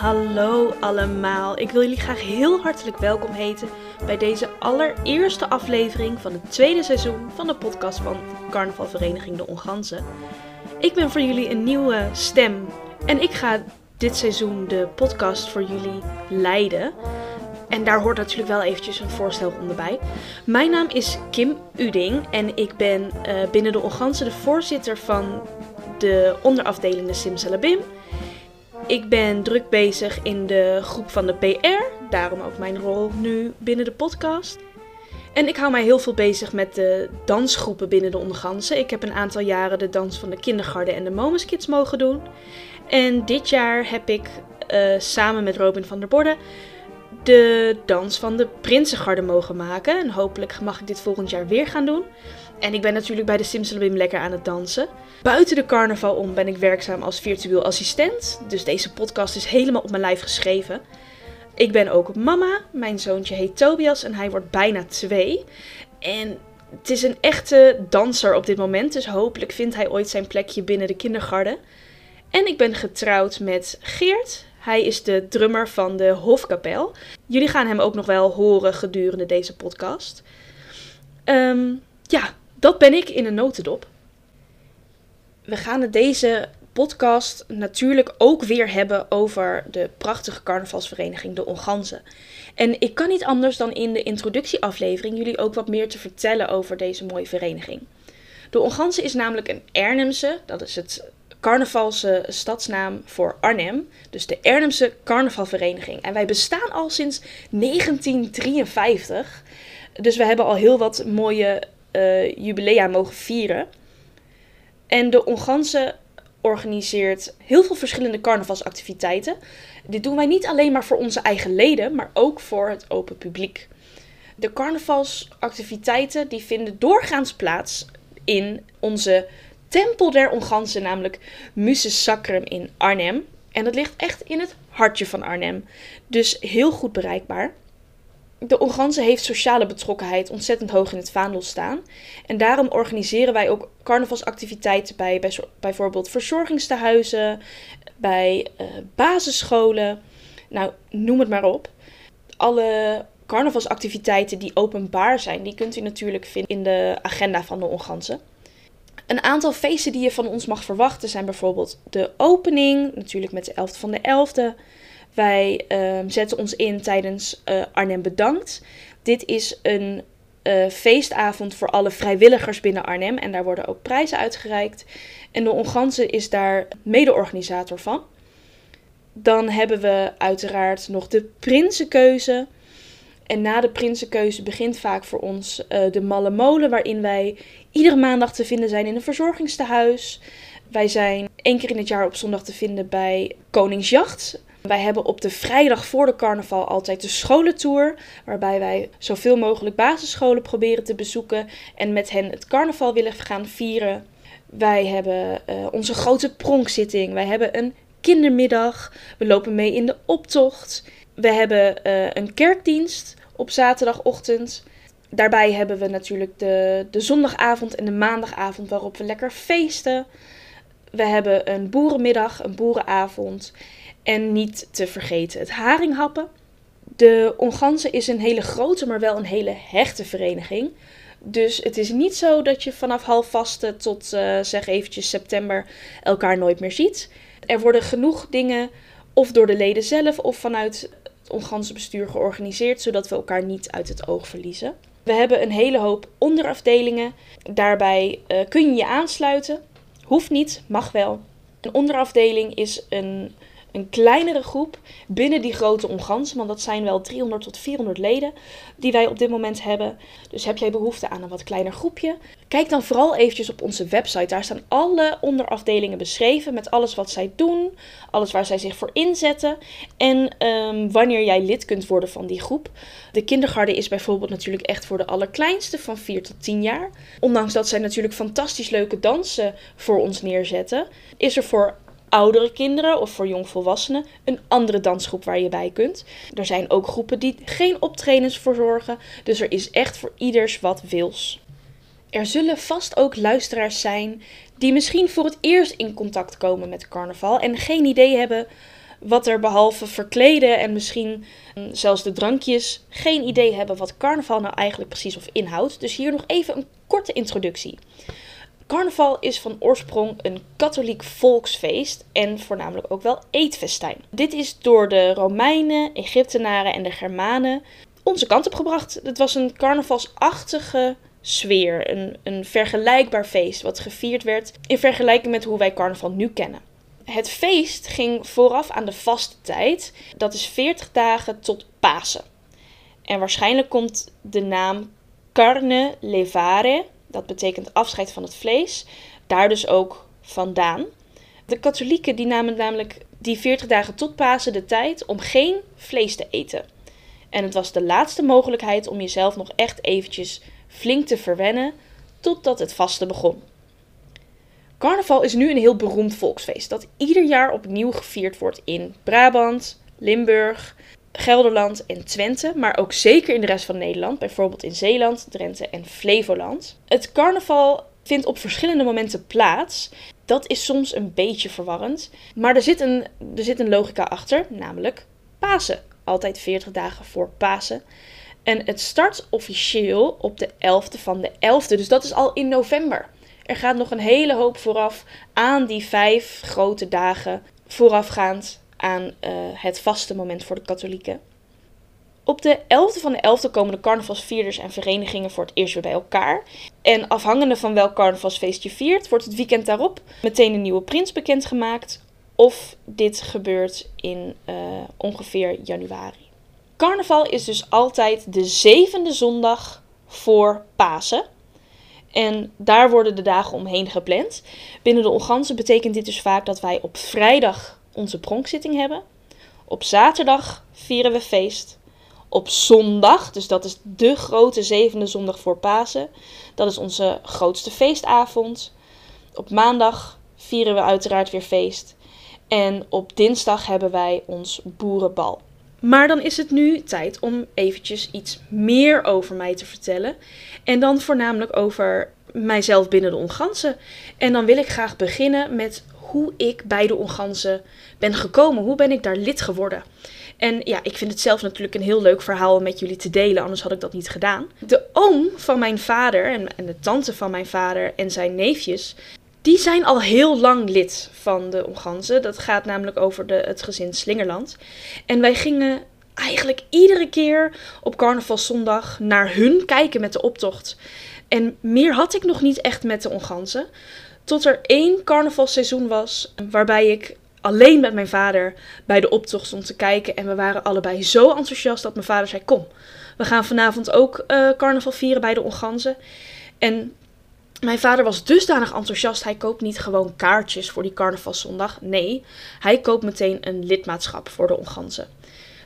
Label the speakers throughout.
Speaker 1: Hallo allemaal, ik wil jullie graag heel hartelijk welkom heten bij deze allereerste aflevering van het tweede seizoen van de podcast van Carnavalvereniging De Onganzen. Ik ben voor jullie een nieuwe stem en ik ga dit seizoen de podcast voor jullie leiden. En daar hoort natuurlijk wel eventjes een voorstelronde bij. Mijn naam is Kim Uding en ik ben uh, binnen de Onganzen de voorzitter van de onderafdeling de Simsalabim. Ik ben druk bezig in de groep van de PR, daarom ook mijn rol nu binnen de podcast. En ik hou mij heel veel bezig met de dansgroepen binnen de Ondergansen. Ik heb een aantal jaren de dans van de kindergarten en de Momus Kids mogen doen. En dit jaar heb ik uh, samen met Robin van der Borden de dans van de Prinsengarde mogen maken. En hopelijk mag ik dit volgend jaar weer gaan doen. En ik ben natuurlijk bij de Simsalabim lekker aan het dansen. Buiten de carnaval om ben ik werkzaam als virtueel assistent. Dus deze podcast is helemaal op mijn lijf geschreven. Ik ben ook mama. Mijn zoontje heet Tobias en hij wordt bijna twee. En het is een echte danser op dit moment. Dus hopelijk vindt hij ooit zijn plekje binnen de kindergarten. En ik ben getrouwd met Geert. Hij is de drummer van de Hofkapel. Jullie gaan hem ook nog wel horen gedurende deze podcast. Um, ja, dat ben ik in een notendop. We gaan deze podcast natuurlijk ook weer hebben over de prachtige carnavalsvereniging De Onganzen. En ik kan niet anders dan in de introductieaflevering jullie ook wat meer te vertellen over deze mooie vereniging. De Onganzen is namelijk een Ernemse, dat is het carnavalse stadsnaam voor Arnhem. Dus de Ernemse Carnavalvereniging. En wij bestaan al sinds 1953. Dus we hebben al heel wat mooie uh, jubilea mogen vieren. En de Onganse organiseert heel veel verschillende carnavalsactiviteiten. Dit doen wij niet alleen maar voor onze eigen leden, maar ook voor het open publiek. De carnavalsactiviteiten die vinden doorgaans plaats in onze Tempel der Ongansen, namelijk Muses Sacrum in Arnhem. En dat ligt echt in het hartje van Arnhem. Dus heel goed bereikbaar. De Onganse heeft sociale betrokkenheid ontzettend hoog in het vaandel staan. En daarom organiseren wij ook carnavalsactiviteiten bij, bij bijvoorbeeld verzorgingstehuizen, bij uh, basisscholen. Nou, noem het maar op. Alle carnavalsactiviteiten die openbaar zijn, die kunt u natuurlijk vinden in de agenda van de Onganse. Een aantal feesten die je van ons mag verwachten zijn bijvoorbeeld de opening, natuurlijk met de 11e van de 11e. Wij uh, zetten ons in tijdens uh, Arnhem Bedankt. Dit is een uh, feestavond voor alle vrijwilligers binnen Arnhem en daar worden ook prijzen uitgereikt. En de Onganse is daar mede-organisator van. Dan hebben we uiteraard nog de Prinsenkeuze. En na de Prinsenkeuze begint vaak voor ons uh, de Malle Molen, waarin wij iedere maandag te vinden zijn in een verzorgingstehuis. Wij zijn één keer in het jaar op zondag te vinden bij Koningsjacht. Wij hebben op de vrijdag voor de carnaval altijd de scholentour, waarbij wij zoveel mogelijk basisscholen proberen te bezoeken en met hen het carnaval willen gaan vieren. Wij hebben uh, onze grote pronkzitting, wij hebben een kindermiddag, we lopen mee in de optocht. We hebben uh, een kerkdienst op zaterdagochtend. Daarbij hebben we natuurlijk de, de zondagavond en de maandagavond waarop we lekker feesten. We hebben een boerenmiddag, een boerenavond. En niet te vergeten het haringhappen. De Onganse is een hele grote, maar wel een hele hechte vereniging. Dus het is niet zo dat je vanaf half vaste tot uh, zeg eventjes september elkaar nooit meer ziet. Er worden genoeg dingen of door de leden zelf of vanuit het Onganse bestuur georganiseerd, zodat we elkaar niet uit het oog verliezen. We hebben een hele hoop onderafdelingen. Daarbij uh, kun je je aansluiten. Hoeft niet, mag wel. Een onderafdeling is een een kleinere groep binnen die grote ongansen. Want dat zijn wel 300 tot 400 leden die wij op dit moment hebben. Dus heb jij behoefte aan een wat kleiner groepje? Kijk dan vooral eventjes op onze website. Daar staan alle onderafdelingen beschreven met alles wat zij doen. Alles waar zij zich voor inzetten. En um, wanneer jij lid kunt worden van die groep. De kindergarten is bijvoorbeeld natuurlijk echt voor de allerkleinste van 4 tot 10 jaar. Ondanks dat zij natuurlijk fantastisch leuke dansen voor ons neerzetten. Is er voor oudere kinderen of voor jongvolwassenen een andere dansgroep waar je bij kunt. Er zijn ook groepen die geen optredens verzorgen, dus er is echt voor ieders wat wils. Er zullen vast ook luisteraars zijn die misschien voor het eerst in contact komen met carnaval en geen idee hebben wat er behalve verkleden en misschien mm, zelfs de drankjes geen idee hebben wat carnaval nou eigenlijk precies of inhoudt. Dus hier nog even een korte introductie. Carnaval is van oorsprong een katholiek volksfeest en voornamelijk ook wel eetfestijn. Dit is door de Romeinen, Egyptenaren en de Germanen onze kant op gebracht. Het was een carnavalsachtige sfeer, een, een vergelijkbaar feest wat gevierd werd in vergelijking met hoe wij carnaval nu kennen. Het feest ging vooraf aan de vaste tijd, dat is 40 dagen tot Pasen. En waarschijnlijk komt de naam carne levare, dat betekent afscheid van het vlees, daar dus ook vandaan. De katholieken die namen namelijk die 40 dagen tot Pasen de tijd om geen vlees te eten. En het was de laatste mogelijkheid om jezelf nog echt eventjes flink te verwennen totdat het vaste begon. Carnaval is nu een heel beroemd volksfeest dat ieder jaar opnieuw gevierd wordt in Brabant, Limburg, Gelderland en Twente, maar ook zeker in de rest van Nederland, bijvoorbeeld in Zeeland, Drenthe en Flevoland. Het carnaval vindt op verschillende momenten plaats. Dat is soms een beetje verwarrend, maar er zit een, er zit een logica achter, namelijk Pasen. Altijd 40 dagen voor Pasen. En het start officieel op de 11e van de 11e, dus dat is al in november. Er gaat nog een hele hoop vooraf aan die vijf grote dagen voorafgaand aan uh, het vaste moment voor de katholieken. Op de 11e van de 11e komen de carnavalsvierders en verenigingen voor het eerst weer bij elkaar. En afhangende van welk carnavalsfeest je viert, wordt het weekend daarop meteen een nieuwe prins bekendgemaakt. Of dit gebeurt in uh, ongeveer januari. Carnaval is dus altijd de zevende zondag voor Pasen. En daar worden de dagen omheen gepland. Binnen de Ongansen betekent dit dus vaak dat wij op vrijdag onze pronkzitting hebben. Op zaterdag vieren we feest. Op zondag, dus dat is de grote zevende zondag voor Pasen, dat is onze grootste feestavond. Op maandag vieren we uiteraard weer feest. En op dinsdag hebben wij ons boerenbal. Maar dan is het nu tijd om eventjes iets meer over mij te vertellen. En dan voornamelijk over mijzelf binnen de Ongansen. En dan wil ik graag beginnen met hoe ik bij de Ongansen ben gekomen. Hoe ben ik daar lid geworden? En ja, ik vind het zelf natuurlijk een heel leuk verhaal om met jullie te delen, anders had ik dat niet gedaan. De oom van mijn vader en, en de tante van mijn vader en zijn neefjes, die zijn al heel lang lid van de Onganzen. Dat gaat namelijk over de, het gezin Slingerland. En wij gingen eigenlijk iedere keer op carnavalszondag naar hun kijken met de optocht. En meer had ik nog niet echt met de Onganzen. Tot er één carnavalseizoen was waarbij ik alleen met mijn vader bij de optocht stond te kijken. En we waren allebei zo enthousiast dat mijn vader zei: Kom, we gaan vanavond ook uh, carnaval vieren bij de Onganzen. En mijn vader was dusdanig enthousiast. Hij koopt niet gewoon kaartjes voor die carnavalszondag. Nee, hij koopt meteen een lidmaatschap voor de Onganzen.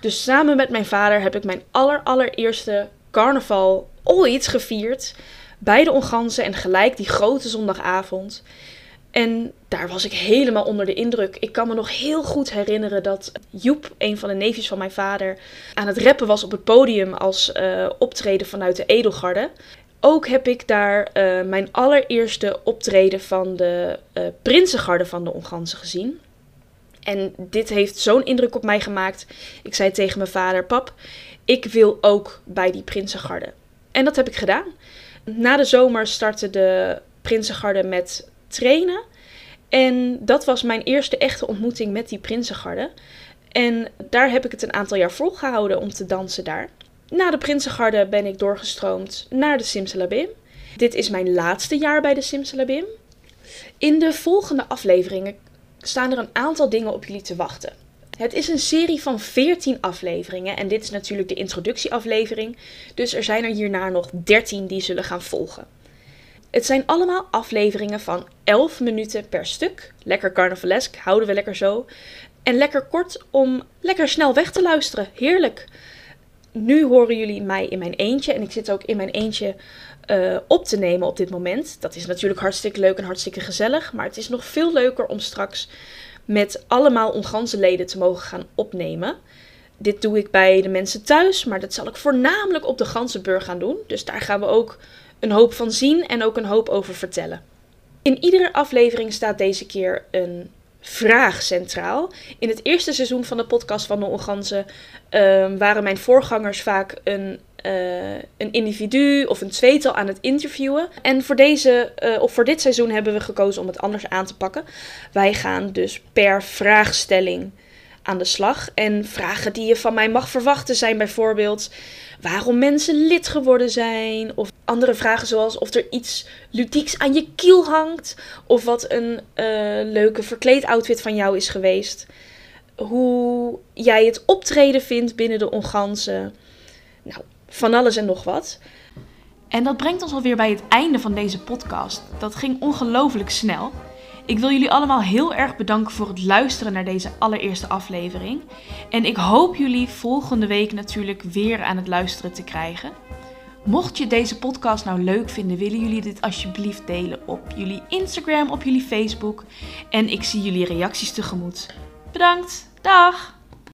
Speaker 1: Dus samen met mijn vader heb ik mijn aller allereerste carnaval ooit gevierd. Bij de Onganzen en gelijk die grote zondagavond. En daar was ik helemaal onder de indruk. Ik kan me nog heel goed herinneren dat Joep, een van de neefjes van mijn vader, aan het rappen was op het podium als uh, optreden vanuit de Edelgarde. Ook heb ik daar uh, mijn allereerste optreden van de uh, Prinsengarde van de Ongansen gezien. En dit heeft zo'n indruk op mij gemaakt. Ik zei tegen mijn vader: Pap, ik wil ook bij die Prinsengarde. En dat heb ik gedaan. Na de zomer startte de Prinsengarde met trainen. En dat was mijn eerste echte ontmoeting met die Prinsengarde. En daar heb ik het een aantal jaar volgehouden om te dansen daar. Na de Prinsengarde ben ik doorgestroomd naar de Simsalabim. Dit is mijn laatste jaar bij de Simsalabim. In de volgende afleveringen staan er een aantal dingen op jullie te wachten. Het is een serie van 14 afleveringen en dit is natuurlijk de introductieaflevering, dus er zijn er hierna nog 13 die zullen gaan volgen. Het zijn allemaal afleveringen van 11 minuten per stuk. Lekker carnavalesk, houden we lekker zo. En lekker kort om lekker snel weg te luisteren. Heerlijk nu horen jullie mij in mijn eentje. En ik zit ook in mijn eentje uh, op te nemen op dit moment. Dat is natuurlijk hartstikke leuk en hartstikke gezellig. Maar het is nog veel leuker om straks met allemaal onganzenleden te mogen gaan opnemen. Dit doe ik bij de mensen thuis, maar dat zal ik voornamelijk op de Ganzenburg gaan doen. Dus daar gaan we ook een hoop van zien en ook een hoop over vertellen. In iedere aflevering staat deze keer een vraag centraal. In het eerste seizoen van de podcast van de Onganzen ehm, waren mijn voorgangers vaak een, uh, een individu of een tweetal aan het interviewen. En voor, deze, uh, of voor dit seizoen hebben we gekozen om het anders aan te pakken. Wij gaan dus per vraagstelling aan de slag. En vragen die je van mij mag verwachten zijn bijvoorbeeld waarom mensen lid geworden zijn. Of andere vragen zoals of er iets ludieks aan je kiel hangt. Of wat een uh, leuke verkleedoutfit van jou is geweest. Hoe jij het optreden vindt binnen de ongansen. Nou, van alles en nog wat. En dat brengt ons alweer bij het einde van deze podcast. Dat ging ongelooflijk snel. Ik wil jullie allemaal heel erg bedanken voor het luisteren naar deze allereerste aflevering. En ik hoop jullie volgende week natuurlijk weer aan het luisteren te krijgen. Mocht je deze podcast nou leuk vinden, willen jullie dit alsjeblieft delen op jullie Instagram, op jullie Facebook. En ik zie jullie reacties tegemoet. Bedankt, dag!